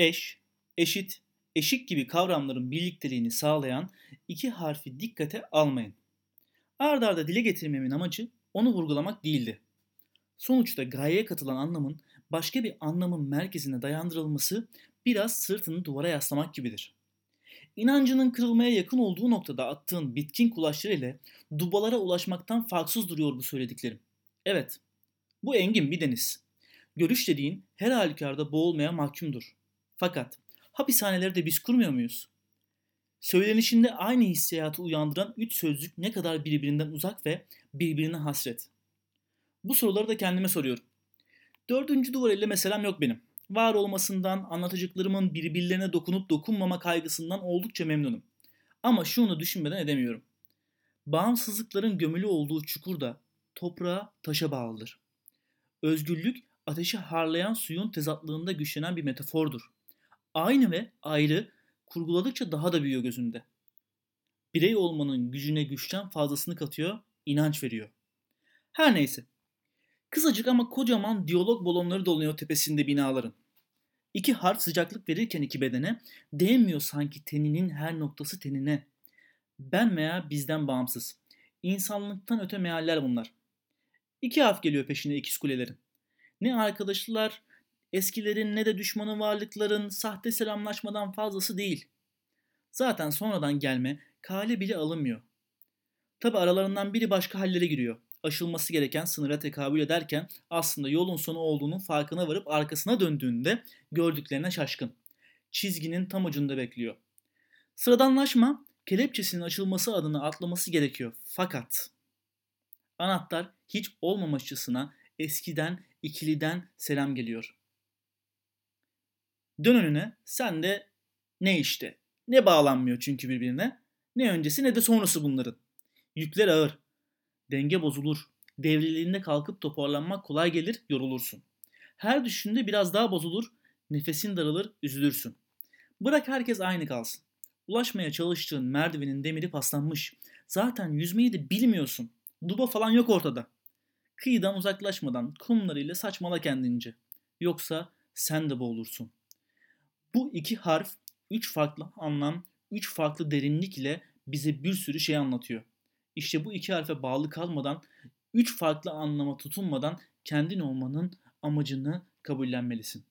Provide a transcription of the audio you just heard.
Eş, eşit, eşik gibi kavramların birlikteliğini sağlayan iki harfi dikkate almayın. Ard arda dile getirmemin amacı onu vurgulamak değildi. Sonuçta gayeye katılan anlamın başka bir anlamın merkezine dayandırılması biraz sırtını duvara yaslamak gibidir. İnancının kırılmaya yakın olduğu noktada attığın bitkin kulaçları ile dubalara ulaşmaktan farksız duruyor bu söylediklerim. Evet, bu engin bir deniz. Görüş dediğin her halükarda boğulmaya mahkumdur. Fakat hapishaneleri de biz kurmuyor muyuz? Söylenişinde aynı hissiyatı uyandıran üç sözcük ne kadar birbirinden uzak ve birbirine hasret. Bu soruları da kendime soruyorum. Dördüncü duvar ile meselem yok benim. Var olmasından, anlatacaklarımın birbirlerine dokunup dokunmama kaygısından oldukça memnunum. Ama şunu düşünmeden edemiyorum. Bağımsızlıkların gömülü olduğu çukur da toprağa, taşa bağlıdır. Özgürlük ateşi harlayan suyun tezatlığında güçlenen bir metafordur. Aynı ve ayrı kurguladıkça daha da büyüyor gözünde. Birey olmanın gücüne güçten fazlasını katıyor, inanç veriyor. Her neyse. Kısacık ama kocaman diyalog balonları dolanıyor tepesinde binaların. İki harf sıcaklık verirken iki bedene, değmiyor sanki teninin her noktası tenine. Ben veya bizden bağımsız. İnsanlıktan öte mealler bunlar. İki harf geliyor peşine ikiz kulelerin. Ne arkadaşlar, eskilerin ne de düşmanı varlıkların sahte selamlaşmadan fazlası değil. Zaten sonradan gelme kale bile alınmıyor. Tabi aralarından biri başka hallere giriyor. Aşılması gereken sınıra tekabül ederken aslında yolun sonu olduğunun farkına varıp arkasına döndüğünde gördüklerine şaşkın. Çizginin tam ucunda bekliyor. Sıradanlaşma kelepçesinin açılması adına atlaması gerekiyor. Fakat anahtar hiç olmamışçasına eskiden ikiliden selam geliyor. Dön önüne sen de ne işte. Ne bağlanmıyor çünkü birbirine. Ne öncesi ne de sonrası bunların. Yükler ağır. Denge bozulur. Devriliğinde kalkıp toparlanmak kolay gelir, yorulursun. Her düşünde biraz daha bozulur, nefesin daralır, üzülürsün. Bırak herkes aynı kalsın. Ulaşmaya çalıştığın merdivenin demiri paslanmış. Zaten yüzmeyi de bilmiyorsun. Duba falan yok ortada. Kıyıdan uzaklaşmadan kumlarıyla saçmala kendince. Yoksa sen de boğulursun. Bu iki harf üç farklı anlam, üç farklı derinlik ile bize bir sürü şey anlatıyor. İşte bu iki harfe bağlı kalmadan, üç farklı anlama tutunmadan kendin olmanın amacını kabullenmelisin.